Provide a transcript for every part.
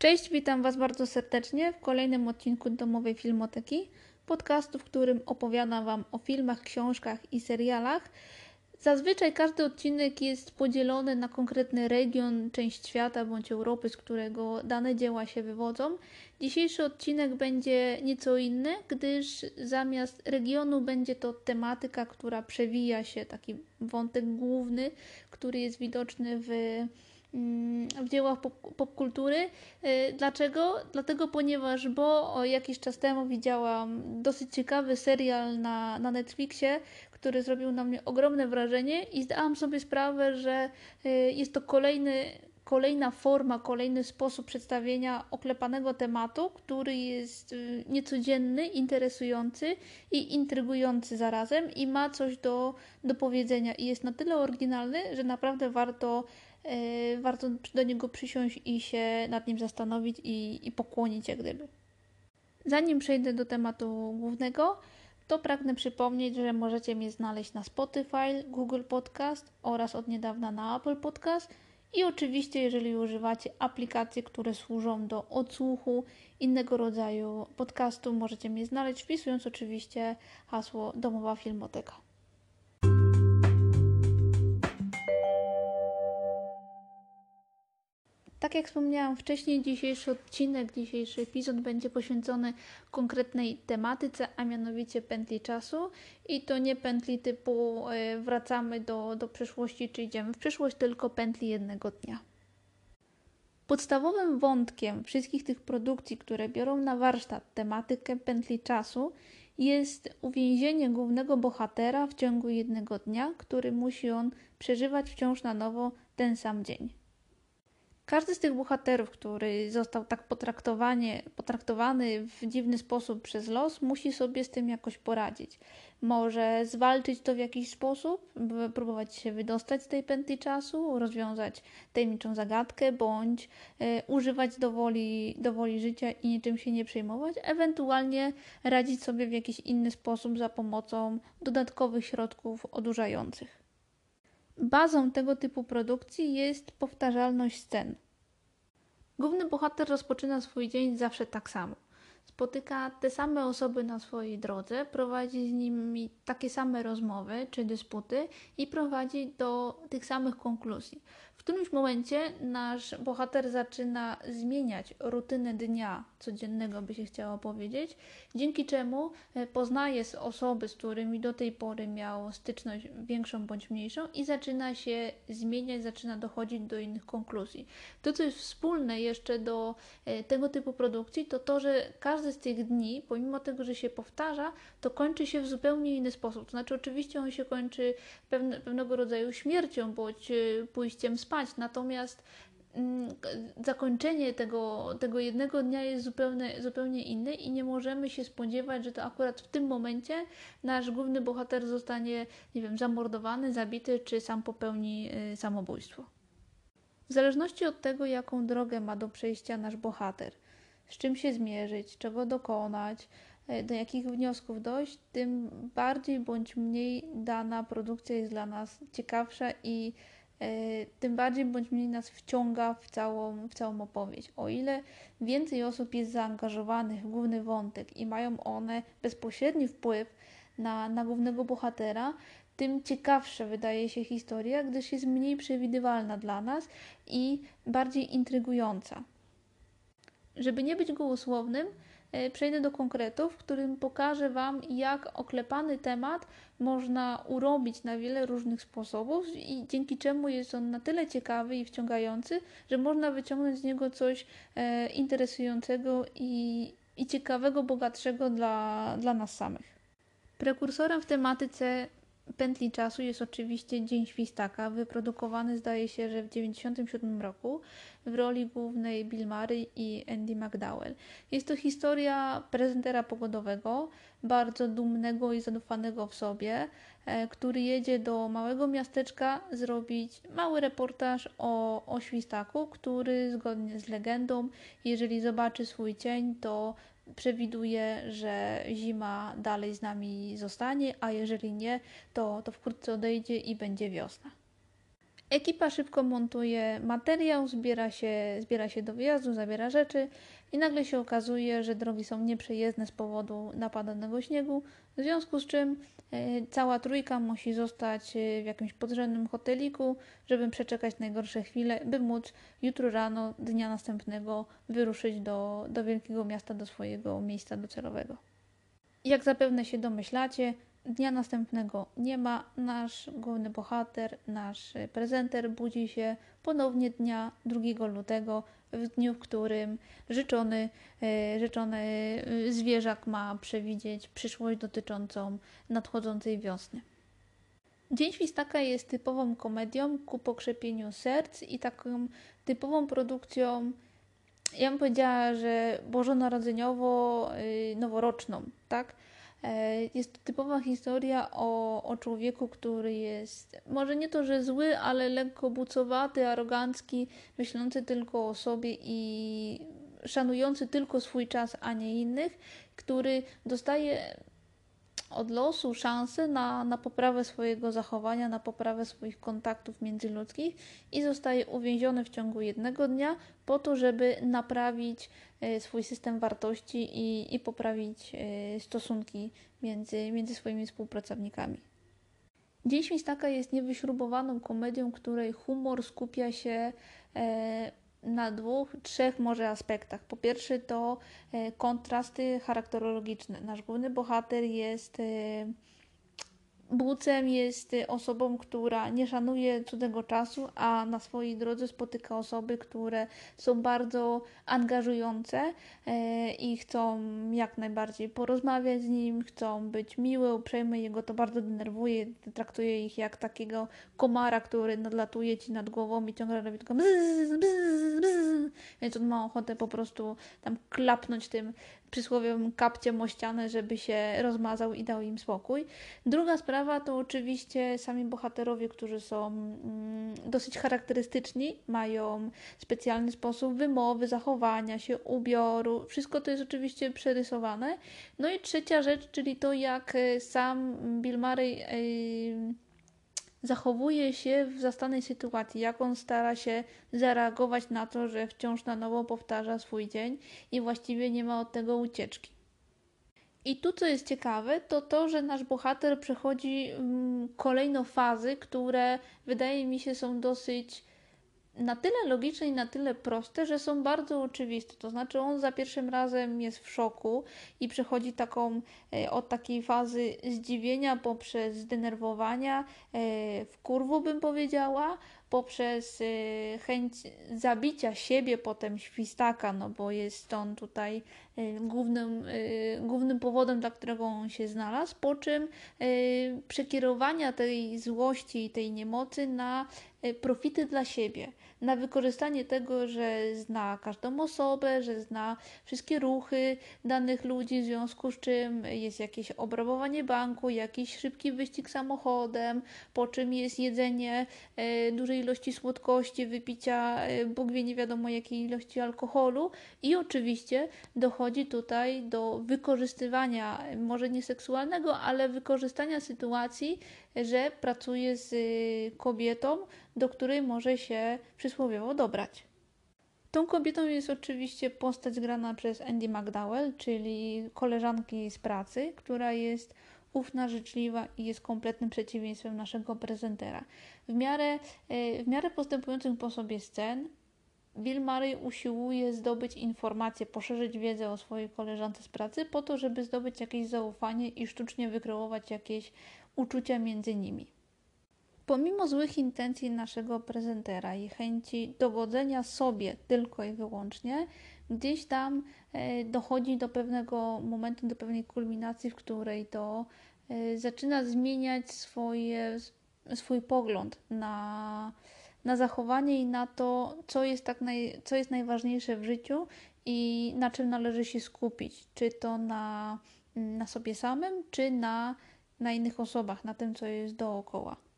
Cześć, witam Was bardzo serdecznie w kolejnym odcinku Domowej Filmoteki, podcastu, w którym opowiadam Wam o filmach, książkach i serialach. Zazwyczaj każdy odcinek jest podzielony na konkretny region, część świata bądź Europy, z którego dane dzieła się wywodzą. Dzisiejszy odcinek będzie nieco inny, gdyż zamiast regionu będzie to tematyka, która przewija się, taki wątek główny, który jest widoczny w w dziełach pop, popkultury. Y, dlaczego? Dlatego, ponieważ bo jakiś czas temu widziałam dosyć ciekawy serial na, na Netflixie, który zrobił na mnie ogromne wrażenie i zdałam sobie sprawę, że y, jest to kolejny kolejna forma, kolejny sposób przedstawienia oklepanego tematu, który jest y, niecodzienny, interesujący i intrygujący zarazem i ma coś do, do powiedzenia i jest na tyle oryginalny, że naprawdę warto warto do niego przysiąść i się nad nim zastanowić i, i pokłonić jak gdyby. Zanim przejdę do tematu głównego, to pragnę przypomnieć, że możecie mnie znaleźć na Spotify, Google Podcast oraz od niedawna na Apple Podcast. I oczywiście, jeżeli używacie aplikacji, które służą do odsłuchu innego rodzaju podcastu, możecie mnie znaleźć, wpisując oczywiście hasło Domowa Filmoteka. Tak jak wspomniałam wcześniej, dzisiejszy odcinek, dzisiejszy epizod będzie poświęcony konkretnej tematyce, a mianowicie pętli czasu. I to nie pętli typu e, wracamy do, do przeszłości czy idziemy w przyszłość, tylko pętli jednego dnia. Podstawowym wątkiem wszystkich tych produkcji, które biorą na warsztat tematykę pętli czasu, jest uwięzienie głównego bohatera w ciągu jednego dnia, który musi on przeżywać wciąż na nowo ten sam dzień. Każdy z tych bohaterów, który został tak potraktowany w dziwny sposób przez los, musi sobie z tym jakoś poradzić. Może zwalczyć to w jakiś sposób, próbować się wydostać z tej pętli czasu, rozwiązać tajemniczą zagadkę, bądź y, używać do woli, do woli życia i niczym się nie przejmować, ewentualnie radzić sobie w jakiś inny sposób za pomocą dodatkowych środków odurzających. Bazą tego typu produkcji jest powtarzalność scen. Główny bohater rozpoczyna swój dzień zawsze tak samo. Spotyka te same osoby na swojej drodze, prowadzi z nimi takie same rozmowy czy dysputy i prowadzi do tych samych konkluzji. Którymś momencie nasz bohater zaczyna zmieniać rutynę dnia codziennego, by się chciało powiedzieć, dzięki czemu e, poznaje osoby, z którymi do tej pory miał styczność większą bądź mniejszą i zaczyna się zmieniać, zaczyna dochodzić do innych konkluzji. To, co jest wspólne jeszcze do e, tego typu produkcji, to to, że każdy z tych dni, pomimo tego, że się powtarza, to kończy się w zupełnie inny sposób. To znaczy, oczywiście on się kończy pewne, pewnego rodzaju śmiercią bądź e, pójściem spać, Natomiast mm, zakończenie tego, tego jednego dnia jest zupełnie, zupełnie inne i nie możemy się spodziewać, że to akurat w tym momencie nasz główny bohater zostanie, nie wiem, zamordowany, zabity, czy sam popełni y, samobójstwo. W zależności od tego, jaką drogę ma do przejścia nasz bohater, z czym się zmierzyć, czego dokonać, y, do jakich wniosków dojść, tym bardziej bądź mniej dana produkcja jest dla nas ciekawsza i tym bardziej bądź mniej nas wciąga w całą, w całą opowieść. O ile więcej osób jest zaangażowanych w główny wątek i mają one bezpośredni wpływ na, na głównego bohatera, tym ciekawsza wydaje się historia, gdyż jest mniej przewidywalna dla nas i bardziej intrygująca. Żeby nie być gołosłownym, E, przejdę do konkretów, w którym pokażę Wam, jak oklepany temat można urobić na wiele różnych sposobów i dzięki czemu jest on na tyle ciekawy i wciągający, że można wyciągnąć z niego coś e, interesującego i, i ciekawego, bogatszego dla, dla nas samych. Prekursorem w tematyce pętli czasu jest oczywiście Dzień Świstaka, wyprodukowany zdaje się, że w 1997 roku w roli głównej Bill Murray i Andy McDowell. Jest to historia prezentera pogodowego, bardzo dumnego i zadufanego w sobie, e, który jedzie do małego miasteczka zrobić mały reportaż o, o świstaku, który zgodnie z legendą, jeżeli zobaczy swój cień, to przewiduje, że zima dalej z nami zostanie, a jeżeli nie, to, to wkrótce odejdzie i będzie wiosna. Ekipa szybko montuje materiał, zbiera się, zbiera się do wyjazdu, zabiera rzeczy i nagle się okazuje, że drogi są nieprzejezdne z powodu napadanego śniegu, w związku z czym e, cała trójka musi zostać e, w jakimś podrzędnym hoteliku, żeby przeczekać najgorsze chwile, by móc jutro rano, dnia następnego wyruszyć do, do wielkiego miasta, do swojego miejsca docelowego. Jak zapewne się domyślacie, Dnia następnego nie ma. Nasz główny bohater, nasz prezenter budzi się ponownie dnia 2 lutego, w dniu, w którym życzony, e, życzony e, zwierzak ma przewidzieć przyszłość dotyczącą nadchodzącej wiosny. Dzień Świstaka jest typową komedią ku pokrzepieniu serc i taką typową produkcją, ja bym powiedziała, że bożonarodzeniowo-noworoczną, tak? E, jest to typowa historia o, o człowieku, który jest może nie to, że zły, ale lekko bucowaty, arogancki, myślący tylko o sobie i szanujący tylko swój czas, a nie innych, który dostaje od losu szansę na, na poprawę swojego zachowania, na poprawę swoich kontaktów międzyludzkich i zostaje uwięziony w ciągu jednego dnia po to, żeby naprawić e, swój system wartości i, i poprawić e, stosunki między, między swoimi współpracownikami. Dzień Świstaka jest niewyśrubowaną komedią, której humor skupia się e, na dwóch, trzech może aspektach. Po pierwsze to e, kontrasty charakterologiczne. Nasz główny bohater jest e, Bucem jest osobą, która nie szanuje cudzego czasu, a na swojej drodze spotyka osoby, które są bardzo angażujące e, i chcą jak najbardziej porozmawiać z nim, chcą być miłe, uprzejme. Jego to bardzo denerwuje, traktuje ich jak takiego komara, który nadlatuje ci nad głową i ciągle robi tylko bzz, bzz, bzz. Więc on ma ochotę po prostu tam klapnąć tym przysłowiowym kapciem o ścianę, żeby się rozmazał i dał im spokój. Druga sprawa to oczywiście sami bohaterowie, którzy są mm, dosyć charakterystyczni, mają specjalny sposób wymowy, zachowania się, ubioru. Wszystko to jest oczywiście przerysowane. No i trzecia rzecz, czyli to jak e, sam Bill Murray yy, zachowuje się w zastanej sytuacji, jak on stara się zareagować na to, że wciąż na nowo powtarza swój dzień i właściwie nie ma od tego ucieczki. I tu, co jest ciekawe, to to, że nasz bohater przechodzi mm, kolejno fazy, które wydaje mi się są dosyć na tyle logiczne i na tyle proste, że są bardzo oczywiste. To znaczy, on za pierwszym razem jest w szoku i przechodzi taką e, od takiej fazy zdziwienia poprzez zdenerwowania, e, w kurwu bym powiedziała, poprzez e, chęć zabicia siebie, potem świstaka, no bo jest on tutaj głównym, głównym powodem, dla którego on się znalazł, po czym przekierowania tej złości i tej niemocy na profity dla siebie na wykorzystanie tego, że zna każdą osobę, że zna wszystkie ruchy danych ludzi, w związku z czym jest jakieś obrabowanie banku, jakiś szybki wyścig samochodem, po czym jest jedzenie e, dużej ilości słodkości, wypicia e, Bóg wie nie wiadomo jakiej ilości alkoholu. I oczywiście dochodzi tutaj do wykorzystywania, może nie seksualnego, ale wykorzystania sytuacji, że pracuje z kobietą, do której może się przysłowiowo dobrać. Tą kobietą jest oczywiście postać grana przez Andy McDowell, czyli koleżanki z pracy, która jest ufna, życzliwa i jest kompletnym przeciwieństwem naszego prezentera. W miarę, e, w miarę postępujących po sobie scen Bill Murray usiłuje zdobyć informacje, poszerzyć wiedzę o swojej koleżance z pracy po to, żeby zdobyć jakieś zaufanie i sztucznie wykreować jakieś uczucia między nimi. Pomimo złych intencji naszego prezentera i chęci dowodzenia sobie tylko i wyłącznie, gdzieś tam e, dochodzi do pewnego momentu, do pewnej kulminacji, w której to e, zaczyna zmieniać swoje, swój pogląd na, na zachowanie i na to, co jest, tak naj, co jest najważniejsze w życiu i na czym należy się skupić. Czy to na, na sobie samym, czy na, na innych osobach, na tym, co jest dookoła.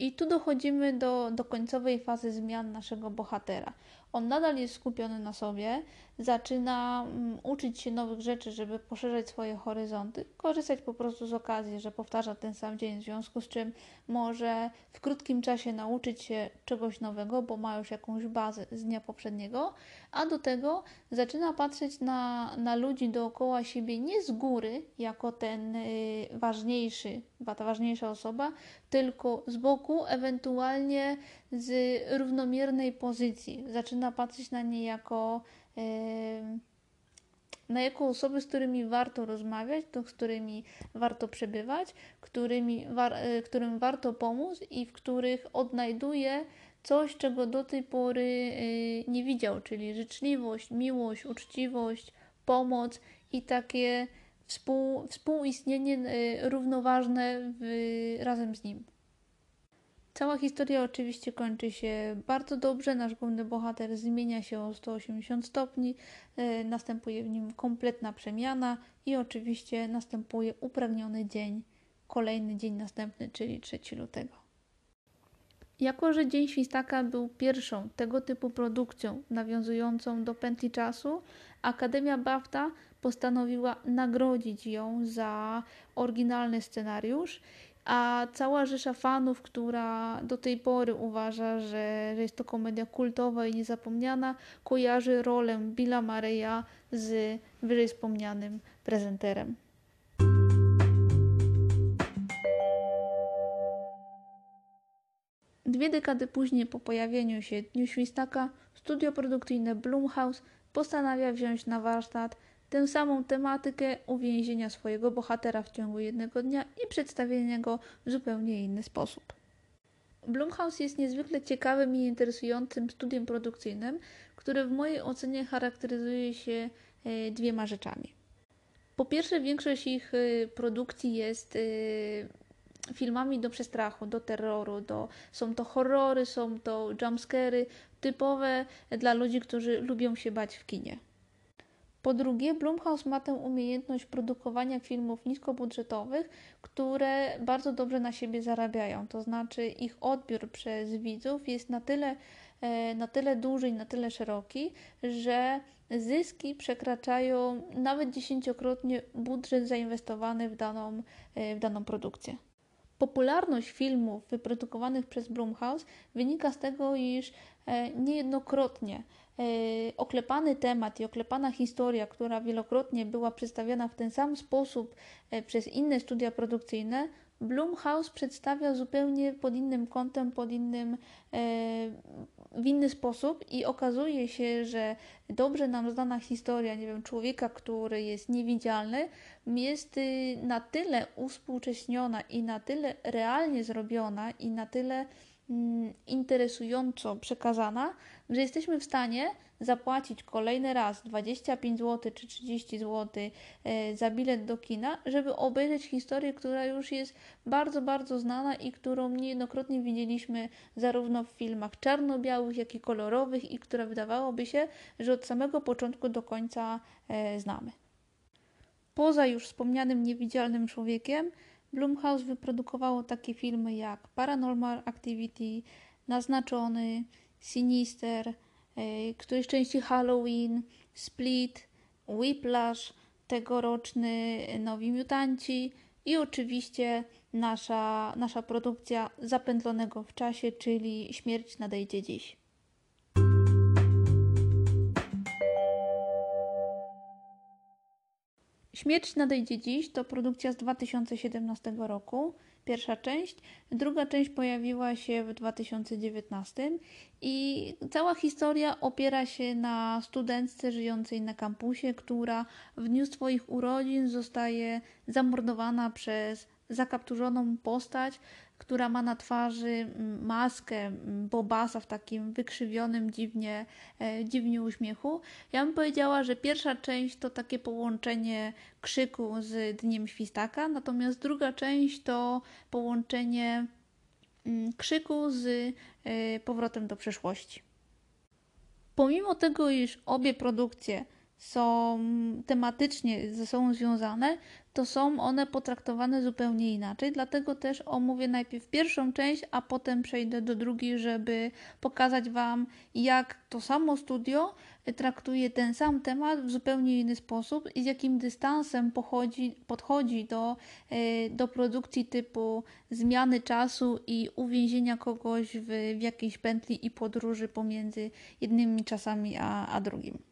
I tu dochodzimy do, do końcowej fazy zmian naszego bohatera. On nadal jest skupiony na sobie, zaczyna um, uczyć się nowych rzeczy, żeby poszerzać swoje horyzonty, korzystać po prostu z okazji, że powtarza ten sam dzień, w związku z czym może w krótkim czasie nauczyć się czegoś nowego, bo ma już jakąś bazę z dnia poprzedniego, a do tego zaczyna patrzeć na, na ludzi dookoła siebie nie z góry, jako ten y, ważniejszy, ta ważniejsza osoba, tylko z boku, ewentualnie z równomiernej pozycji. Zaczyna patrzeć na nie jako na jako osoby, z którymi warto rozmawiać, to z którymi warto przebywać, którymi, war, e, którym warto pomóc i w których odnajduje coś, czego do tej pory e, nie widział, czyli życzliwość, miłość, uczciwość, pomoc i takie współ, współistnienie e, równoważne w, razem z nim. Cała historia oczywiście kończy się bardzo dobrze. Nasz główny bohater zmienia się o 180 stopni, e, następuje w nim kompletna przemiana i oczywiście następuje upragniony dzień, kolejny dzień następny, czyli 3 lutego. Jako, że Dzień Świstaka był pierwszą tego typu produkcją nawiązującą do pętli czasu, Akademia BAFTA postanowiła nagrodzić ją za oryginalny scenariusz a cała rzesza fanów, która do tej pory uważa, że, że jest to komedia kultowa i niezapomniana, kojarzy rolę Billa Mareya z wyżej wspomnianym prezenterem. Dwie dekady później po pojawieniu się Dniu Świstaka, studio produkcyjne Blumhouse postanawia wziąć na warsztat tę samą tematykę uwięzienia swojego bohatera w ciągu jednego dnia i przedstawienia go w zupełnie inny sposób. Blumhouse jest niezwykle ciekawym i interesującym studiem produkcyjnym, które w mojej ocenie charakteryzuje się e, dwiema rzeczami. Po pierwsze, większość ich e, produkcji jest e, filmami do przestrachu, do terroru, do, są to horrory, są to jumpscary, typowe dla ludzi, którzy lubią się bać w kinie. Po drugie, Blumhouse ma tę umiejętność produkowania filmów niskobudżetowych, które bardzo dobrze na siebie zarabiają. To znaczy, ich odbiór przez widzów jest na tyle, e, na tyle duży i na tyle szeroki, że zyski przekraczają nawet dziesięciokrotnie budżet zainwestowany w daną, e, w daną produkcję. Popularność filmów wyprodukowanych przez Blumhouse wynika z tego, iż e, niejednokrotnie oklepany temat i oklepana historia, która wielokrotnie była przedstawiana w ten sam sposób e, przez inne studia produkcyjne, Blumhouse przedstawia zupełnie pod innym kątem, pod innym, e, w inny sposób i okazuje się, że dobrze nam znana historia, nie wiem, człowieka, który jest niewidzialny, jest y, na tyle uspółcześniona i na tyle realnie zrobiona i na tyle interesująco przekazana, że jesteśmy w stanie zapłacić kolejny raz 25 zł czy 30 zł e, za bilet do kina, żeby obejrzeć historię, która już jest bardzo, bardzo znana i którą niejednokrotnie widzieliśmy zarówno w filmach czarno-białych, jak i kolorowych i która wydawałoby się, że od samego początku do końca e, znamy. Poza już wspomnianym niewidzialnym człowiekiem, Blumhouse wyprodukowało takie filmy jak Paranormal Activity, Naznaczony, Sinister, e, któryś części Halloween, Split, Whiplash, tegoroczny Nowi Mutanci i oczywiście nasza, nasza produkcja zapętlonego w czasie, czyli Śmierć nadejdzie dziś. Śmierć nadejdzie dziś to produkcja z 2017 roku pierwsza część. Druga część pojawiła się w 2019 i cała historia opiera się na studentce żyjącej na kampusie, która w dniu swoich urodzin zostaje zamordowana przez zakapturzoną postać, która ma na twarzy mm, maskę mm, Bobasa w takim wykrzywionym dziwnie, e, dziwnie uśmiechu. Ja bym powiedziała, że pierwsza część to takie połączenie krzyku z Dniem Świstaka, natomiast druga część to połączenie mm, krzyku z e, powrotem do przeszłości. Pomimo tego, iż obie produkcje są tematycznie ze sobą związane, to są one potraktowane zupełnie inaczej. Dlatego też omówię najpierw pierwszą część, a potem przejdę do drugiej, żeby pokazać Wam, jak to samo studio traktuje ten sam temat w zupełnie inny sposób i z jakim dystansem pochodzi, podchodzi do, e, do produkcji typu zmiany czasu i uwięzienia kogoś w, w jakiejś pętli i podróży pomiędzy jednymi czasami a, a drugim.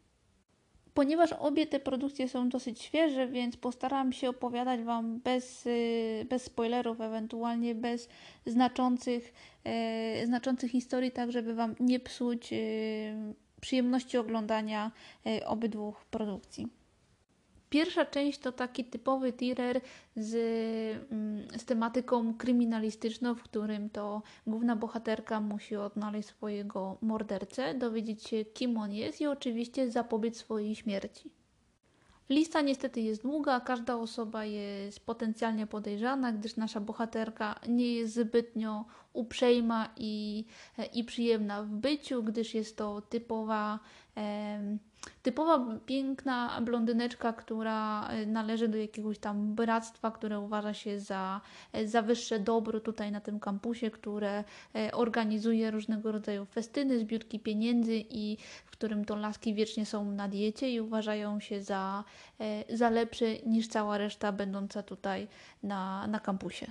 Ponieważ obie te produkcje są dosyć świeże, więc postaram się opowiadać Wam bez, y, bez spoilerów, ewentualnie bez znaczących, e, znaczących historii, tak żeby Wam nie psuć e, przyjemności oglądania e, obydwu produkcji. Pierwsza część to taki typowy thriller z, mm, z tematyką kryminalistyczną, w którym to główna bohaterka musi odnaleźć swojego mordercę, dowiedzieć się kim on jest i oczywiście zapobiec swojej śmierci. Lista niestety jest długa, każda osoba jest potencjalnie podejrzana, gdyż nasza bohaterka nie jest zbytnio uprzejma i, i przyjemna w byciu, gdyż jest to typowa Typowa piękna blondyneczka, która e, należy do jakiegoś tam bractwa, które uważa się za, e, za wyższe dobro tutaj na tym kampusie, które e, organizuje różnego rodzaju festyny, zbiórki pieniędzy i w którym to laski wiecznie są na diecie i uważają się za, za lepsze niż cała reszta będąca tutaj na, na kampusie.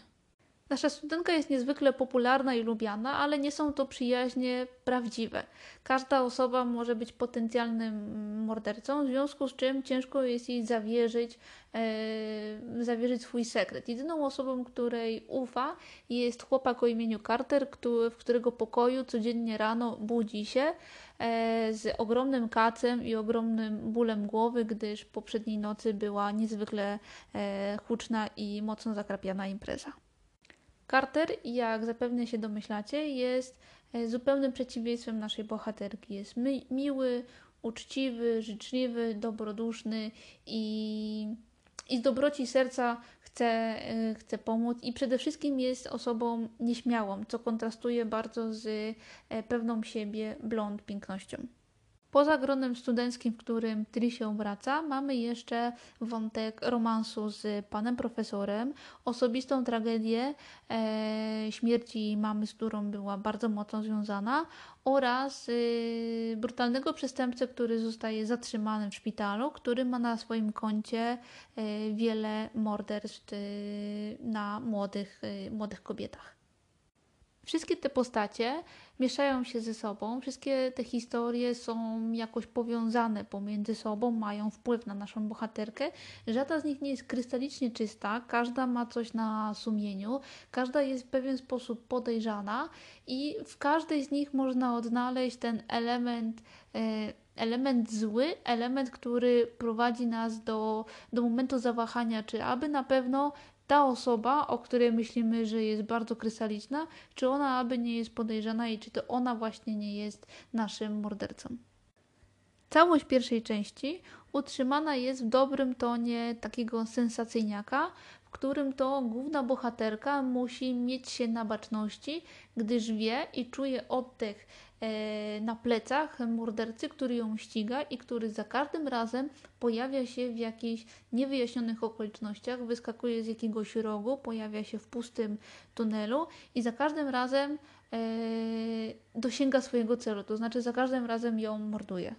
Nasza studentka jest niezwykle popularna i lubiana, ale nie są to przyjaźnie prawdziwe. Każda osoba może być potencjalnym mordercą, w związku z czym ciężko jest jej zawierzyć, e, zawierzyć swój sekret. Jedyną osobą, której ufa, jest chłopak o imieniu Carter, który, w którego pokoju codziennie rano budzi się e, z ogromnym kacem i ogromnym bólem głowy, gdyż poprzedniej nocy była niezwykle e, huczna i mocno zakrapiana impreza. Carter, jak zapewne się domyślacie, jest e, zupełnym przeciwieństwem naszej bohaterki. Jest mi miły, uczciwy, życzliwy, dobroduszny i, i z dobroci serca chce, e, chce pomóc i przede wszystkim jest osobą nieśmiałą, co kontrastuje bardzo z e, pewną siebie blond pięknością. Poza gronem studenckim, w którym Tri się obraca, mamy jeszcze wątek romansu z panem profesorem, osobistą tragedię e, śmierci mamy, z którą była bardzo mocno związana, oraz y, brutalnego przestępcę, który zostaje zatrzymany w szpitalu, który ma na swoim koncie y, wiele morderstw y, na młodych, y, młodych kobietach. Wszystkie te postacie mieszają się ze sobą, wszystkie te historie są jakoś powiązane pomiędzy sobą, mają wpływ na naszą bohaterkę. Żadna z nich nie jest krystalicznie czysta, każda ma coś na sumieniu, każda jest w pewien sposób podejrzana i w każdej z nich można odnaleźć ten element. E, element zły, element, który prowadzi nas do, do momentu zawahania, czy aby na pewno ta osoba, o której myślimy, że jest bardzo krystaliczna, czy ona aby nie jest podejrzana i czy to ona właśnie nie jest naszym mordercą. Całość pierwszej części utrzymana jest w dobrym tonie takiego sensacyjniaka, w którym to główna bohaterka musi mieć się na baczności, gdyż wie i czuje oddech na plecach mordercy, który ją ściga i który za każdym razem pojawia się w jakichś niewyjaśnionych okolicznościach, wyskakuje z jakiegoś rogu, pojawia się w pustym tunelu i za każdym razem e, dosięga swojego celu, to znaczy za każdym razem ją morduje.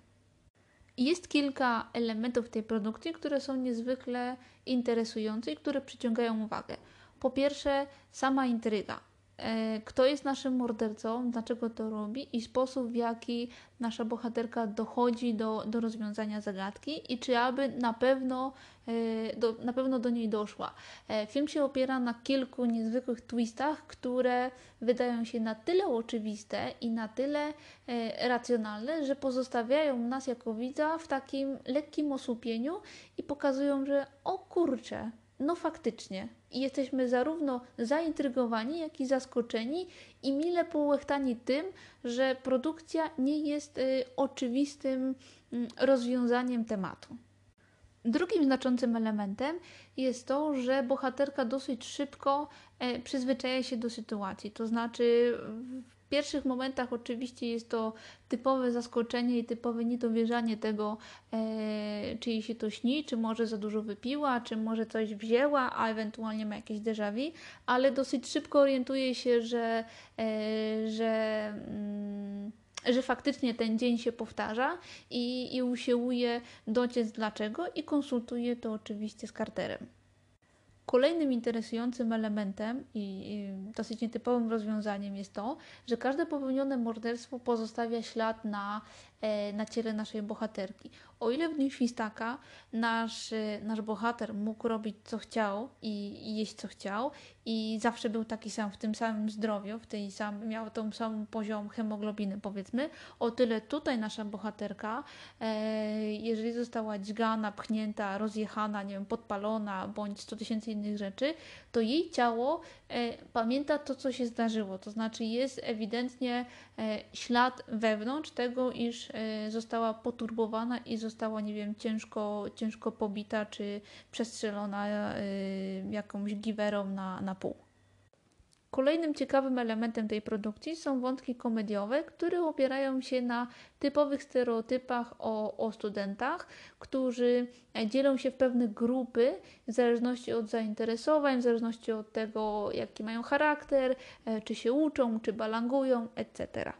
Jest kilka elementów tej produkcji, które są niezwykle interesujące i które przyciągają uwagę. Po pierwsze, sama intryga. E, kto jest naszym mordercą, dlaczego to robi i sposób, w jaki nasza bohaterka dochodzi do, do rozwiązania zagadki i czy aby na pewno, e, do, na pewno do niej doszła. E, film się opiera na kilku niezwykłych twistach, które wydają się na tyle oczywiste i na tyle racjonalne, że pozostawiają nas jako widza w takim lekkim osłupieniu i pokazują, że o kurczę, no faktycznie. I jesteśmy zarówno zaintrygowani, jak i zaskoczeni i mile połechtani tym, że produkcja nie jest y, oczywistym y, rozwiązaniem tematu. Drugim znaczącym elementem jest to, że bohaterka dosyć szybko e, przyzwyczaja się do sytuacji. To znaczy, pierwszych momentach oczywiście jest to typowe zaskoczenie i typowe niedowierzanie tego, e, czy jej się to śni, czy może za dużo wypiła, czy może coś wzięła, a ewentualnie ma jakieś déjà vu, ale dosyć szybko orientuje się, że, e, że mm, że faktycznie ten dzień się powtarza i, i usiłuje dociec dlaczego i konsultuje to oczywiście z karterem. Kolejnym interesującym elementem i, dosyć nietypowym rozwiązaniem jest to, że każde popełnione morderstwo pozostawia ślad na na ciele naszej bohaterki. O ile w Dniu Świstaka nasz, e, nasz bohater mógł robić co chciał i, i, jeść co chciał i zawsze był taki sam, w tym samym zdrowiu, w tej sam, miał tą samą poziom hemoglobiny powiedzmy, o tyle tutaj nasza bohaterka, e, jeżeli została dźgana, pchnięta, rozjechana, nie wiem, podpalona bądź 100 tysięcy innych rzeczy, to jej ciało e, pamięta to, co się zdarzyło. To znaczy jest ewidentnie e, ślad wewnątrz tego, iż e, została poturbowana i została, nie wiem, ciężko, ciężko pobita czy przestrzelona e, jakąś giwerą na, na pół. Kolejnym ciekawym elementem tej produkcji są wątki komediowe, które opierają się na typowych stereotypach o, o studentach, którzy e, dzielą się w pewne grupy w zależności od zainteresowań, w zależności od tego, jaki mają charakter, e, czy się uczą, czy balangują, etc.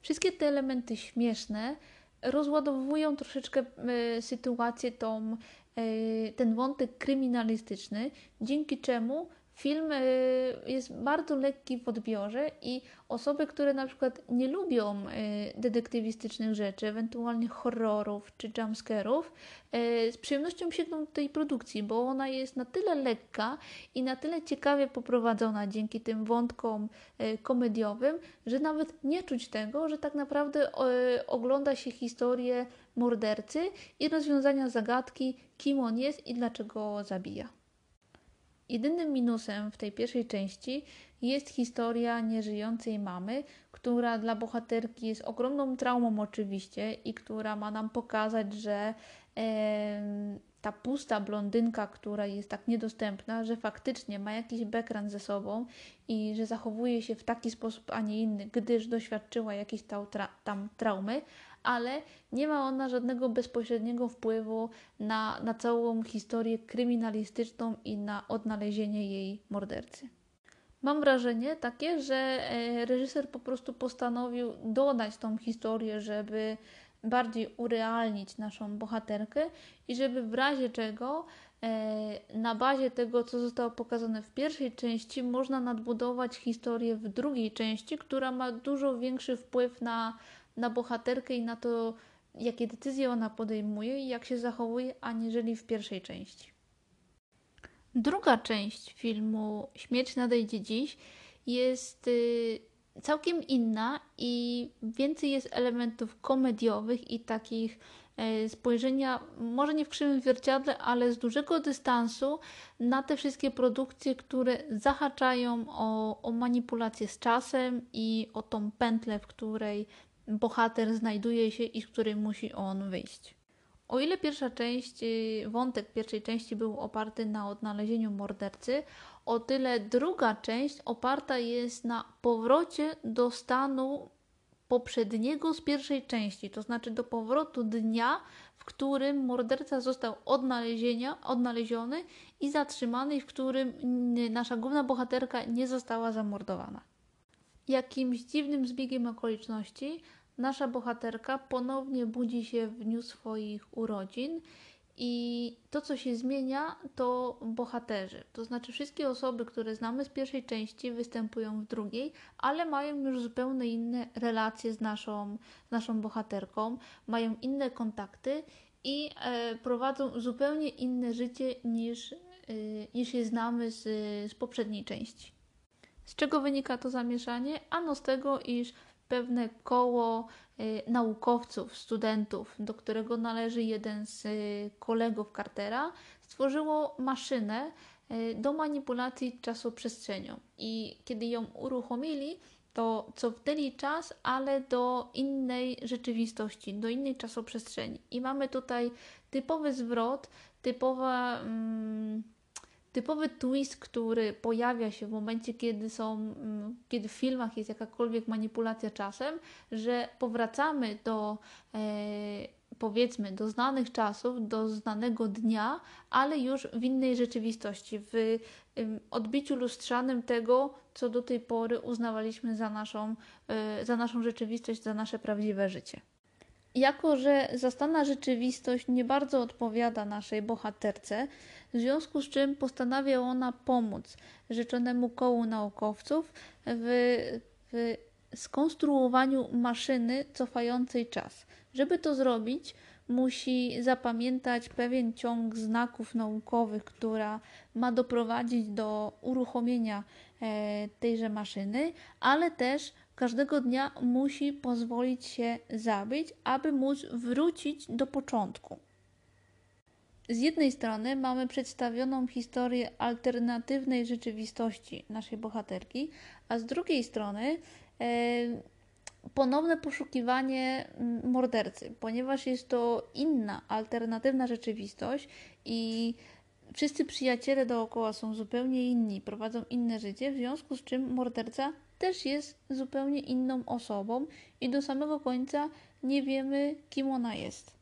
Wszystkie te elementy śmieszne rozładowują troszeczkę y, sytuację tą, y, ten wątek kryminalistyczny, dzięki czemu Film y, jest bardzo lekki w odbiorze i osoby, które na przykład nie lubią y, detektywistycznych rzeczy, ewentualnie horrorów czy jumpscarów, y, z przyjemnością sięgną do tej produkcji, bo ona jest na tyle lekka i na tyle ciekawie poprowadzona dzięki tym wątkom komediowym, że nawet nie czuć tego, że tak naprawdę ogląda się historię mordercy i rozwiązania zagadki, kim on jest i dlaczego zabija. Jedynym minusem w tej pierwszej części jest historia nieżyjącej mamy, która dla bohaterki jest ogromną traumą oczywiście i która ma nam pokazać, że e, ta pusta blondynka, która jest tak niedostępna, że faktycznie ma jakiś background ze sobą i że zachowuje się w taki sposób, a nie inny, gdyż doświadczyła jakiejś tam traumy, ale nie ma ona żadnego bezpośredniego wpływu na, na całą historię kryminalistyczną i na odnalezienie jej mordercy. Mam wrażenie takie, że e, reżyser po prostu postanowił dodać tą historię, żeby bardziej urealnić naszą bohaterkę i żeby w razie czego e, na bazie tego, co zostało pokazane w pierwszej części, można nadbudować historię w drugiej części, która ma dużo większy wpływ na na bohaterkę i na to, jakie decyzje ona podejmuje i jak się zachowuje, aniżeli w pierwszej części. Druga część filmu Śmierć nadejdzie dziś jest y, całkiem inna i więcej jest elementów komediowych i takich e, spojrzenia, może nie w krzywym zwierciadle, ale z dużego dystansu na te wszystkie produkcje, które zahaczają o, o manipulację z czasem i o tą pętlę, w której bohater znajduje się i z której musi on wyjść. O ile pierwsza część, y, wątek pierwszej części był oparty na odnalezieniu mordercy, o tyle druga część oparta jest na powrocie do stanu poprzedniego z pierwszej części, to znaczy do powrotu dnia, w którym morderca został odnaleziony i zatrzymany, w którym nasza główna bohaterka nie została zamordowana. Jakimś dziwnym zbiegiem okoliczności nasza bohaterka ponownie budzi się w dniu swoich urodzin i to, co się zmienia, to bohaterzy. To znaczy, wszystkie osoby, które znamy z pierwszej części, występują w drugiej, ale mają już zupełnie inne relacje z naszą, z naszą bohaterką, mają inne kontakty i e, prowadzą zupełnie inne życie niż, e, niż je znamy z, z poprzedniej części. Z czego wynika to zamieszanie? Ano z tego, iż pewne koło y, naukowców, studentów, do którego należy jeden z y, kolegów Cartera, stworzyło maszynę y, do manipulacji czasoprzestrzenią. I kiedy ją uruchomili, to cofnęli czas, ale do innej rzeczywistości, do innej czasoprzestrzeni. I mamy tutaj typowy zwrot, typowa. Mm, typowy twist, który pojawia się w momencie, kiedy są, mm, kiedy w filmach jest jakakolwiek manipulacja czasem, że powracamy do e, powiedzmy do znanych czasów, do znanego dnia, ale już w innej rzeczywistości, w odbiciu lustrzanym tego, co do tej pory uznawaliśmy za naszą, e, za naszą rzeczywistość, za nasze prawdziwe życie. Jako, że zastana rzeczywistość nie bardzo odpowiada naszej bohaterce, w związku z czym postanawia ona pomóc rzeczonemu kołu naukowców w, w skonstruowaniu maszyny cofającej czas. Żeby to zrobić, musi zapamiętać pewien ciąg znaków naukowych, która ma doprowadzić do uruchomienia e, tejże maszyny, ale też każdego dnia musi pozwolić się zabić, aby móc wrócić do początku. Z jednej strony mamy przedstawioną historię alternatywnej rzeczywistości naszej bohaterki, a z drugiej strony e, ponowne poszukiwanie mm, mordercy, ponieważ jest to inna, alternatywna rzeczywistość i wszyscy przyjaciele dookoła są zupełnie inni, prowadzą inne życie, w związku z czym morderca też jest zupełnie inną osobą i do samego końca nie wiemy, kim ona jest.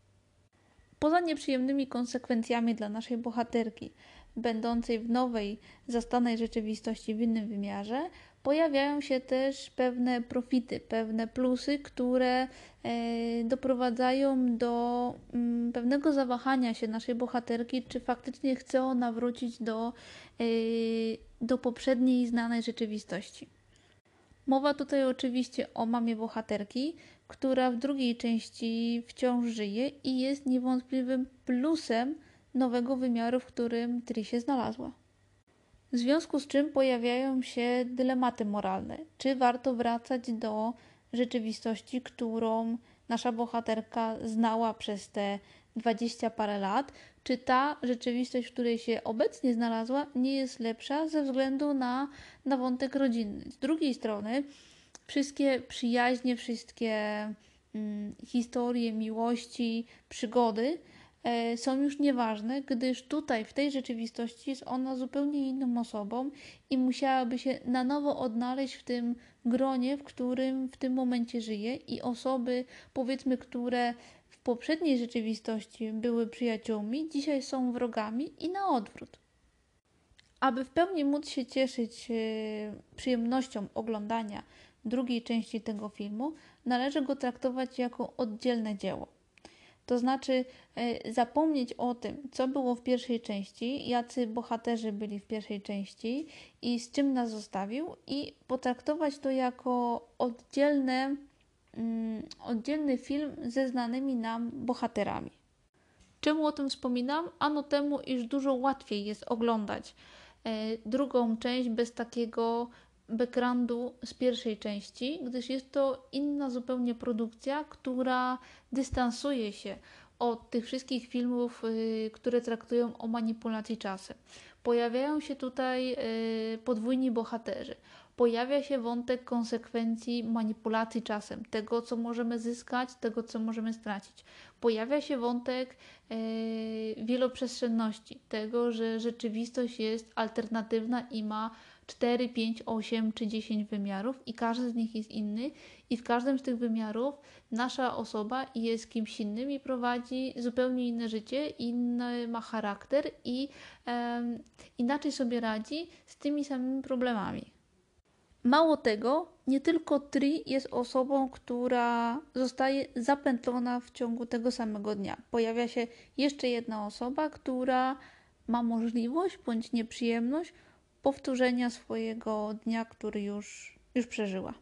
Poza nieprzyjemnymi konsekwencjami dla naszej bohaterki, będącej w nowej, zastanej rzeczywistości w innym wymiarze, pojawiają się też pewne profity, pewne plusy, które e, doprowadzają do mm, pewnego zawahania się naszej bohaterki, czy faktycznie chce ona wrócić do, e, do poprzedniej znanej rzeczywistości. Mowa tutaj oczywiście o mamie bohaterki, która w drugiej części wciąż żyje i jest niewątpliwym plusem nowego wymiaru, w którym Tri się znalazła. W związku z czym pojawiają się dylematy moralne. Czy warto wracać do rzeczywistości, którą nasza bohaterka znała przez te dwadzieścia parę lat, czy ta rzeczywistość, w której się obecnie znalazła, nie jest lepsza ze względu na, na wątek rodzinny. Z drugiej strony, wszystkie przyjaźnie, wszystkie mm, historie miłości, przygody E, są już nieważne, gdyż tutaj, w tej rzeczywistości, jest ona zupełnie inną osobą i musiałaby się na nowo odnaleźć w tym gronie, w którym w tym momencie żyje, i osoby, powiedzmy, które w poprzedniej rzeczywistości były przyjaciółmi, dzisiaj są wrogami i na odwrót. Aby w pełni móc się cieszyć e, przyjemnością oglądania drugiej części tego filmu, należy go traktować jako oddzielne dzieło. To znaczy e, zapomnieć o tym, co było w pierwszej części, jacy bohaterzy byli w pierwszej części i z czym nas zostawił, i potraktować to jako oddzielne, mm, oddzielny film ze znanymi nam bohaterami. Czemu o tym wspominam? Ano temu, iż dużo łatwiej jest oglądać e, drugą część bez takiego backgroundu z pierwszej części, gdyż jest to inna zupełnie produkcja, która dystansuje się od tych wszystkich filmów, yy, które traktują o manipulacji czasem. Pojawiają się tutaj yy, podwójni bohaterzy. Pojawia się wątek konsekwencji manipulacji czasem, tego co możemy zyskać, tego co możemy stracić. Pojawia się wątek yy, wieloprzestrzenności, tego, że rzeczywistość jest alternatywna i ma 4, 5, 8 czy 10 wymiarów i każdy z nich jest inny i w każdym z tych wymiarów nasza osoba jest kimś innym i prowadzi zupełnie inne życie, inny ma charakter i inaczej sobie radzi z tymi samymi problemami. Mało tego, nie tylko Tri jest osobą, która zostaje zapętlona w ciągu tego samego dnia. Pojawia się jeszcze jedna osoba, która ma możliwość bądź nieprzyjemność powtórzenia swojego dnia, który już, już przeżyła.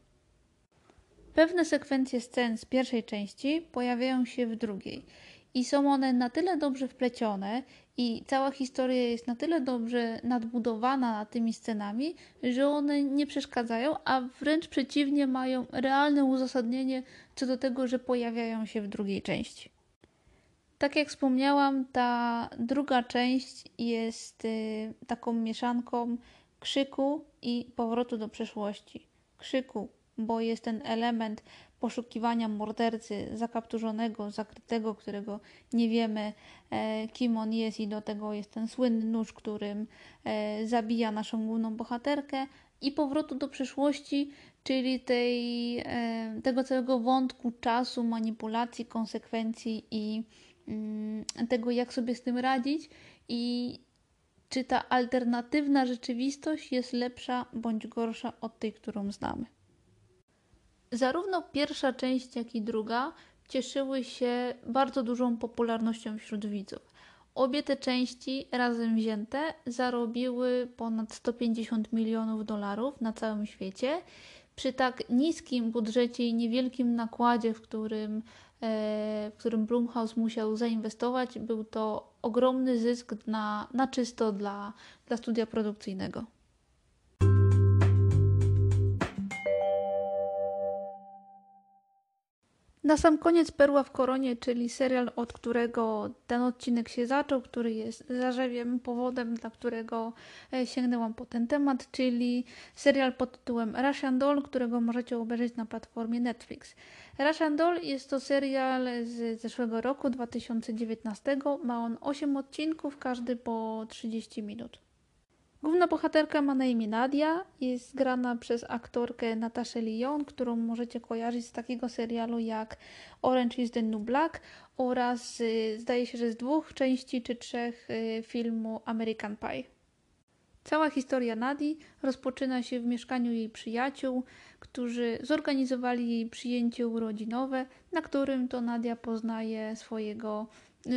Pewne sekwencje scen z pierwszej części pojawiają się w drugiej i są one na tyle dobrze wplecione i cała historia jest na tyle dobrze nadbudowana tymi scenami, że one nie przeszkadzają, a wręcz przeciwnie mają realne uzasadnienie co do tego, że pojawiają się w drugiej części. Tak jak wspomniałam, ta druga część jest y, taką mieszanką krzyku i powrotu do przeszłości. Krzyku bo jest ten element poszukiwania mordercy zakapturzonego, zakrytego, którego nie wiemy, e, kim on jest, i do tego jest ten słynny nóż, którym e, zabija naszą główną bohaterkę, i powrotu do przeszłości, czyli tej, e, tego całego wątku czasu, manipulacji, konsekwencji i tego, jak sobie z tym radzić i czy ta alternatywna rzeczywistość jest lepsza bądź gorsza od tej, którą znamy. Zarówno pierwsza część, jak i druga cieszyły się bardzo dużą popularnością wśród widzów. Obie te części razem wzięte zarobiły ponad 150 milionów dolarów na całym świecie. Przy tak niskim budżecie i niewielkim nakładzie, w którym, w którym Blumhouse musiał zainwestować, był to ogromny zysk na, na czysto dla, dla studia produkcyjnego. Na sam koniec Perła w Koronie, czyli serial, od którego ten odcinek się zaczął, który jest zarzewiem, powodem, dla którego e, sięgnęłam po ten temat, czyli serial pod tytułem Russian Doll, którego możecie obejrzeć na platformie Netflix. Russian Doll jest to serial z zeszłego roku, 2019. Ma on 8 odcinków, każdy po 30 minut. Główna bohaterka ma na imię Nadia, jest grana przez aktorkę Nataszę Lyon, którą możecie kojarzyć z takiego serialu jak Orange is the New Black oraz y, zdaje się, że z dwóch części czy trzech y, filmu American Pie. Cała historia Nadii rozpoczyna się w mieszkaniu jej przyjaciół, którzy zorganizowali jej przyjęcie urodzinowe, na którym to Nadia poznaje swojego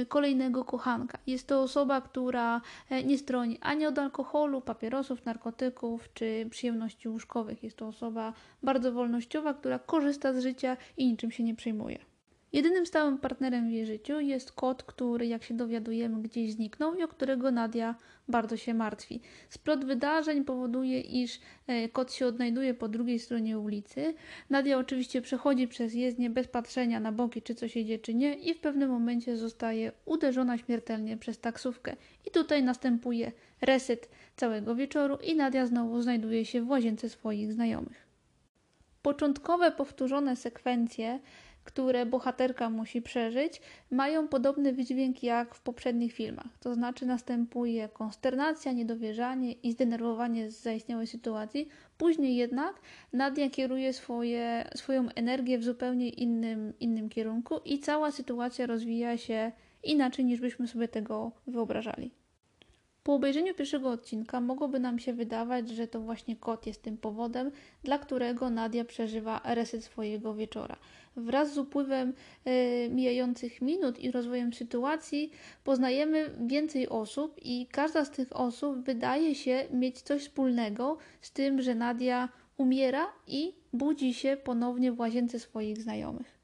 kolejnego kochanka. Jest to osoba, która e, nie stroni ani od alkoholu, papierosów, narkotyków czy przyjemności łóżkowych. Jest to osoba bardzo wolnościowa, która korzysta z życia i niczym się nie przejmuje. Jedynym stałym partnerem w jej życiu jest kot, który, jak się dowiadujemy, gdzieś zniknął i o którego Nadia bardzo się martwi. Splot wydarzeń powoduje, iż e, kot się odnajduje po drugiej stronie ulicy. Nadia oczywiście przechodzi przez jezdnię bez patrzenia na boki, czy coś jedzie, czy nie, i w pewnym momencie zostaje uderzona śmiertelnie przez taksówkę. I tutaj następuje reset całego wieczoru, i Nadia znowu znajduje się w łazience swoich znajomych. Początkowe powtórzone sekwencje które bohaterka musi przeżyć, mają podobny wydźwięk jak w poprzednich filmach. To znaczy następuje konsternacja, niedowierzanie i zdenerwowanie z zaistniałej sytuacji. Później jednak Nadia kieruje swoje, swoją energię w zupełnie innym, innym kierunku i cała sytuacja rozwija się inaczej niż byśmy sobie tego wyobrażali. Po obejrzeniu pierwszego odcinka mogłoby nam się wydawać, że to właśnie kot jest tym powodem, dla którego Nadia przeżywa reset swojego wieczora. Wraz z upływem y, mijających minut i rozwojem sytuacji poznajemy więcej osób i każda z tych osób wydaje się mieć coś wspólnego z tym, że Nadia umiera i budzi się ponownie w łazience swoich znajomych.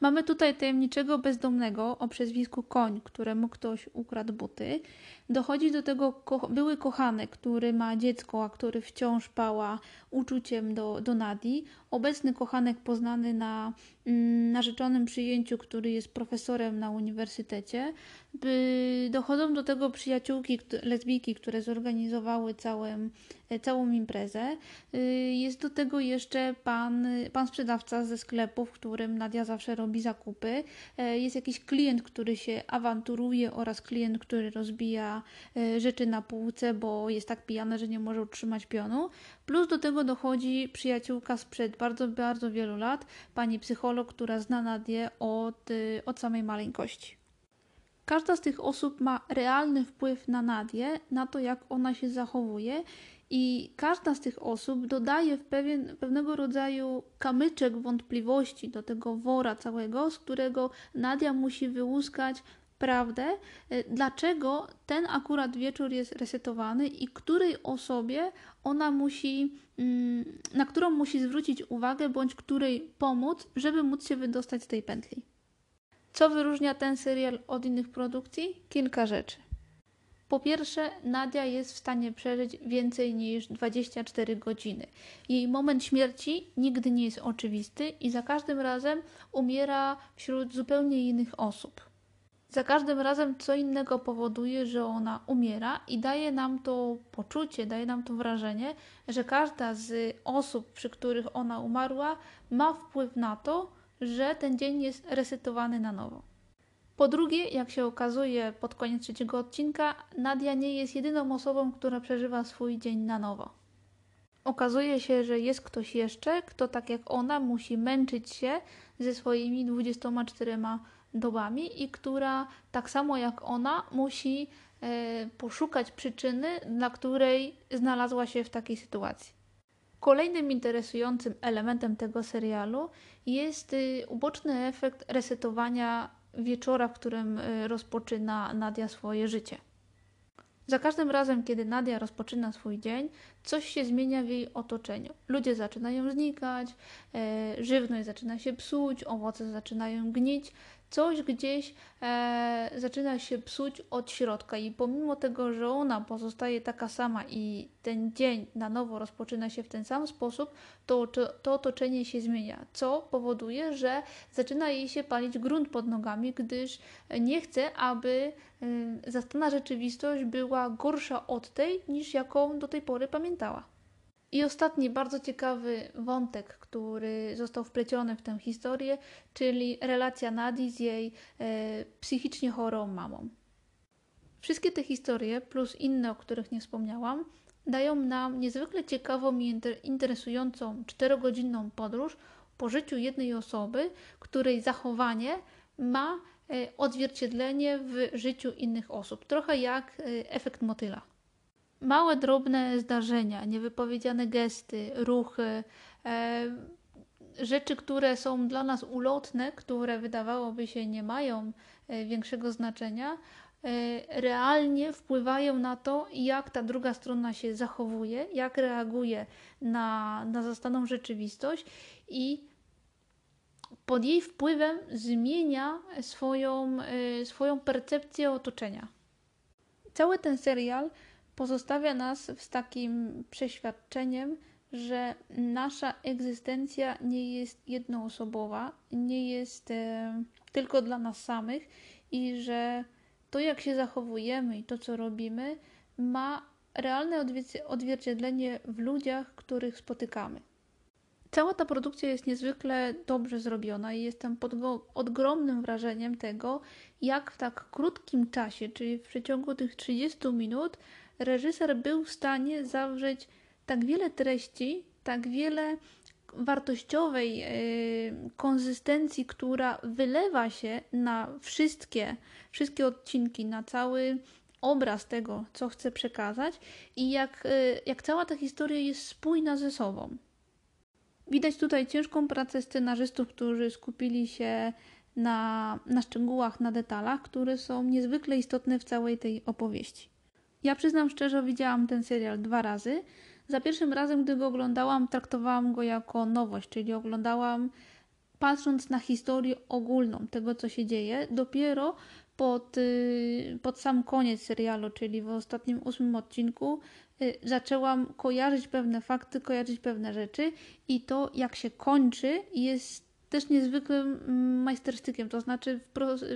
Mamy tutaj tajemniczego bezdomnego o przezwisku Koń, któremu ktoś ukradł buty. Dochodzi do tego ko były kochanek, który ma dziecko, a który wciąż pała uczuciem do, do Nadii. Obecny kochanek poznany na mm, narzeczonym przyjęciu, który jest profesorem na uniwersytecie. By dochodzą do tego przyjaciółki, lesbijki, które zorganizowały całym, e, całą imprezę. Y, jest do tego jeszcze pan, pan sprzedawca ze sklepu, w którym Nadia zawsze robi zakupy. E, jest jakiś klient, który się awanturuje oraz klient, który rozbija e, rzeczy na półce, bo jest tak pijany, że nie może utrzymać pionu. Plus do tego dochodzi przyjaciółka sprzed bardzo, bardzo wielu lat, pani psycholog, która zna Nadię od, y, od samej maleńkości. Każda z tych osób ma realny wpływ na Nadię, na to, jak ona się zachowuje, i każda z tych osób dodaje w pewien, pewnego rodzaju kamyczek wątpliwości do tego wora całego, z którego Nadia musi wyłuskać prawdę, e, dlaczego ten akurat wieczór jest resetowany i której osobie ona musi, mm, na którą musi zwrócić uwagę, bądź której pomóc, żeby móc się wydostać z tej pętli. Co wyróżnia ten serial od innych produkcji? Kilka rzeczy. Po pierwsze, Nadia jest w stanie przeżyć więcej niż 24 godziny. Jej moment śmierci nigdy nie jest oczywisty i za każdym razem umiera wśród zupełnie innych osób. Za każdym razem co innego powoduje, że ona umiera i daje nam to poczucie, daje nam to wrażenie, że każda z osób, przy których ona umarła, ma wpływ na to, że ten dzień jest resetowany na nowo. Po drugie, jak się okazuje pod koniec trzeciego odcinka, Nadia nie jest jedyną osobą, która przeżywa swój dzień na nowo. Okazuje się, że jest ktoś jeszcze, kto tak jak ona musi męczyć się ze swoimi 24 dobami i która tak samo jak ona musi e, poszukać przyczyny, dla której znalazła się w takiej sytuacji. Kolejnym interesującym elementem tego serialu jest y, uboczny efekt resetowania wieczora, w którym y, rozpoczyna Nadia swoje życie. Za każdym razem, kiedy Nadia rozpoczyna swój dzień, coś się zmienia w jej otoczeniu. Ludzie zaczynają znikać, e, żywność zaczyna się psuć, owoce zaczynają gnić, coś gdzieś e, zaczyna się psuć od środka i pomimo tego, że ona pozostaje taka sama i ten dzień na nowo rozpoczyna się w ten sam sposób, to, to otoczenie się zmienia, co powoduje, że zaczyna jej się palić grunt pod nogami, gdyż nie chce, aby y, zastana rzeczywistość była gorsza od tej, niż jaką do tej pory pamiętała. I ostatni bardzo ciekawy wątek, który został wpleciony w tę historię, czyli relacja Nadi z jej e, psychicznie chorą mamą. Wszystkie te historie, plus inne, o których nie wspomniałam, dają nam niezwykle ciekawą i interesującą czterogodzinną podróż po życiu jednej osoby, której zachowanie ma e, odzwierciedlenie w życiu innych osób. Trochę jak e, efekt motyla małe, drobne zdarzenia, niewypowiedziane gesty, ruchy, e, rzeczy, które są dla nas ulotne, które wydawałoby się nie mają e, większego znaczenia, e, realnie wpływają na to, jak ta druga strona się zachowuje, jak reaguje na, na zastaną rzeczywistość i pod jej wpływem zmienia swoją, e, swoją percepcję otoczenia. Cały ten serial pozostawia nas z takim przeświadczeniem, że nasza egzystencja nie jest jednoosobowa, nie jest e, tylko dla nas samych i że to, jak się zachowujemy i to, co robimy, ma realne odzwierciedlenie w ludziach, których spotykamy. Cała ta produkcja jest niezwykle dobrze zrobiona i jestem pod ogromnym wrażeniem tego, jak w tak krótkim czasie, czyli w przeciągu tych 30 minut, reżyser był w stanie zawrzeć tak wiele treści, tak wiele wartościowej yy, konsystencji, która wylewa się na wszystkie, wszystkie odcinki, na cały obraz tego, co chce przekazać i jak, yy, jak cała ta historia jest spójna ze sobą. Widać tutaj ciężką pracę scenarzystów, którzy skupili się na, na szczegółach, na detalach, które są niezwykle istotne w całej tej opowieści. Ja przyznam szczerze, widziałam ten serial dwa razy. Za pierwszym razem, gdy go oglądałam, traktowałam go jako nowość, czyli oglądałam patrząc na historię ogólną tego, co się dzieje. Dopiero pod, y, pod sam koniec serialu, czyli w ostatnim ósmym odcinku, y, zaczęłam kojarzyć pewne fakty, kojarzyć pewne rzeczy i to, jak się kończy, jest też niezwykłym mm, majstersztykiem. To znaczy,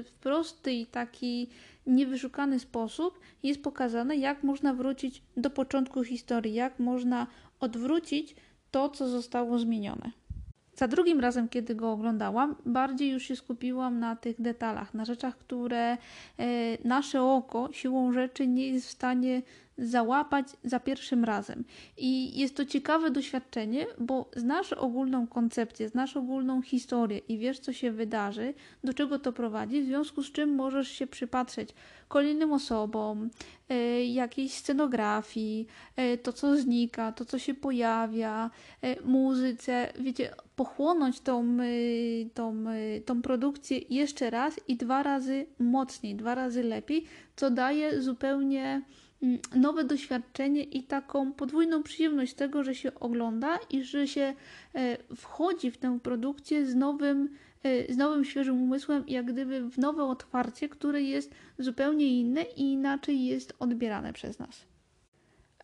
w prosty i taki niewyszukany sposób jest pokazane, jak można wrócić do początku historii, jak można odwrócić to, co zostało zmienione. Za drugim razem, kiedy go oglądałam, bardziej już się skupiłam na tych detalach, na rzeczach, które e, nasze oko siłą rzeczy nie jest w stanie załapać za pierwszym razem. I jest to ciekawe doświadczenie, bo znasz ogólną koncepcję, znasz ogólną historię i wiesz, co się wydarzy, do czego to prowadzi, w związku z czym możesz się przypatrzeć kolejnym osobom, y, jakiejś scenografii, y, to, co znika, to, co się pojawia, y, muzyce, wiecie, pochłonąć tą, tą, tą produkcję jeszcze raz i dwa razy mocniej, dwa razy lepiej, co daje zupełnie nowe doświadczenie i taką podwójną przyjemność tego, że się ogląda i że się e, wchodzi w tę produkcję z nowym, e, z nowym świeżym umysłem, jak gdyby w nowe otwarcie, które jest zupełnie inne i inaczej jest odbierane przez nas.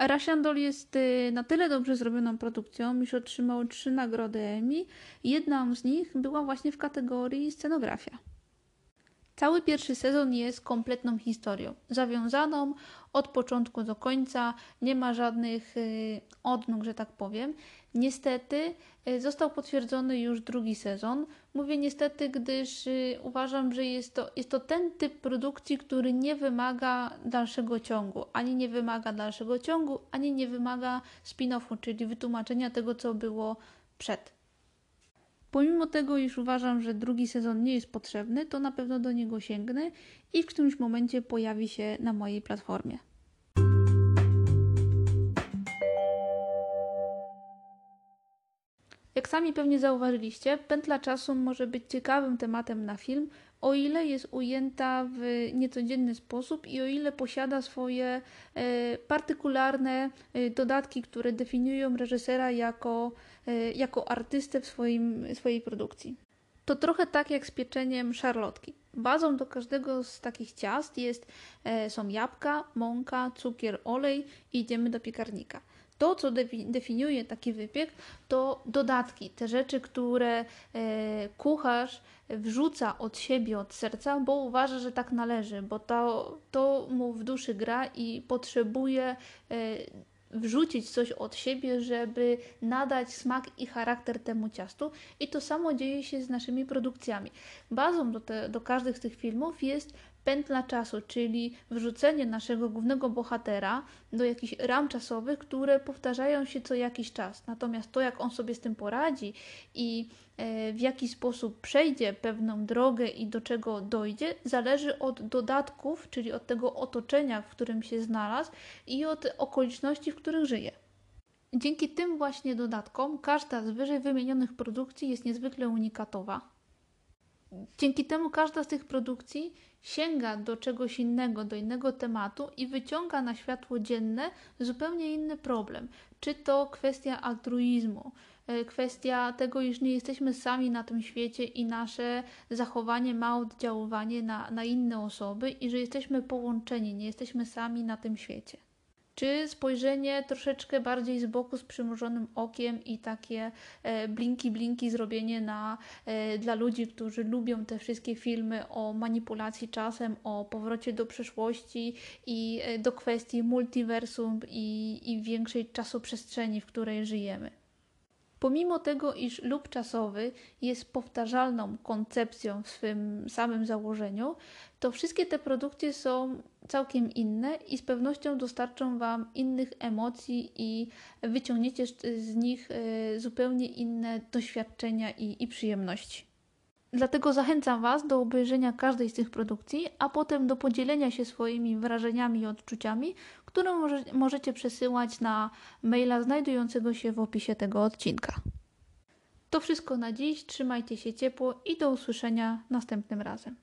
Russian Doll jest e, na tyle dobrze zrobioną produkcją, iż otrzymał trzy nagrody Emmy. Jedna z nich była właśnie w kategorii scenografia. Cały pierwszy sezon jest kompletną historią, zawiązaną od początku do końca, nie ma żadnych y, odnóg, że tak powiem. Niestety y, został potwierdzony już drugi sezon. Mówię niestety, gdyż y, uważam, że jest to, jest to ten typ produkcji, który nie wymaga dalszego ciągu. Ani nie wymaga dalszego ciągu, ani nie wymaga spin-offu, czyli wytłumaczenia tego, co było przed. Pomimo tego, iż uważam, że drugi sezon nie jest potrzebny, to na pewno do niego sięgnę i w którymś momencie pojawi się na mojej platformie. Jak sami pewnie zauważyliście, pętla czasu może być ciekawym tematem na film, o ile jest ujęta w niecodzienny sposób i o ile posiada swoje e, partykularne e, dodatki, które definiują reżysera jako, e, jako artystę w swoim, swojej produkcji. To trochę tak jak z pieczeniem szarlotki. Bazą do każdego z takich ciast jest, są jabłka, mąka, cukier, olej i idziemy do piekarnika. To, co definiuje taki wypiek, to dodatki, te rzeczy, które e, kucharz wrzuca od siebie, od serca, bo uważa, że tak należy, bo to, to mu w duszy gra i potrzebuje e, wrzucić coś od siebie, żeby nadać smak i charakter temu ciastu. I to samo dzieje się z naszymi produkcjami. Bazą do, te, do każdych z tych filmów jest pętla czasu, czyli wrzucenie naszego głównego bohatera do jakichś ram czasowych, które powtarzają się co jakiś czas. Natomiast to, jak on sobie z tym poradzi i e, w jaki sposób przejdzie pewną drogę i do czego dojdzie, zależy od dodatków, czyli od tego otoczenia, w którym się znalazł i od okoliczności, w których żyje. Dzięki tym właśnie dodatkom każda z wyżej wymienionych produkcji jest niezwykle unikatowa. Dzięki temu każda z tych produkcji sięga do czegoś innego, do innego tematu i wyciąga na światło dzienne zupełnie inny problem. Czy to kwestia altruizmu, e, kwestia tego, iż nie jesteśmy sami na tym świecie i nasze zachowanie ma oddziaływanie na, na inne osoby i że jesteśmy połączeni, nie jesteśmy sami na tym świecie czy spojrzenie troszeczkę bardziej z boku z przymrużonym okiem i takie e, blinki, blinki zrobienie na, e, dla ludzi, którzy lubią te wszystkie filmy o manipulacji czasem, o powrocie do przeszłości i e, do kwestii multiversum i, i większej czasoprzestrzeni, w której żyjemy. Pomimo tego, iż lub czasowy jest powtarzalną koncepcją w swym samym założeniu, to wszystkie te produkcje są całkiem inne i z pewnością dostarczą Wam innych emocji i wyciągniecie z nich e, zupełnie inne doświadczenia i, i przyjemności. Dlatego zachęcam Was do obejrzenia każdej z tych produkcji, a potem do podzielenia się swoimi wrażeniami i odczuciami, które może, możecie przesyłać na maila znajdującego się w opisie tego odcinka. To wszystko na dziś. Trzymajcie się ciepło i do usłyszenia następnym razem.